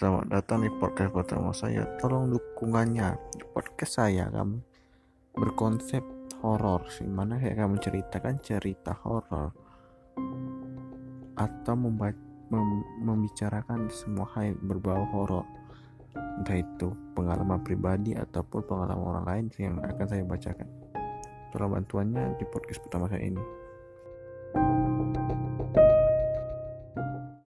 selamat datang di podcast pertama saya. Tolong dukungannya di podcast saya kamu berkonsep horor, sih mana saya akan menceritakan cerita horor atau membaca, membicarakan semua hal berbau horor, entah itu pengalaman pribadi ataupun pengalaman orang lain yang akan saya bacakan. Tolong bantuannya di podcast pertama saya ini.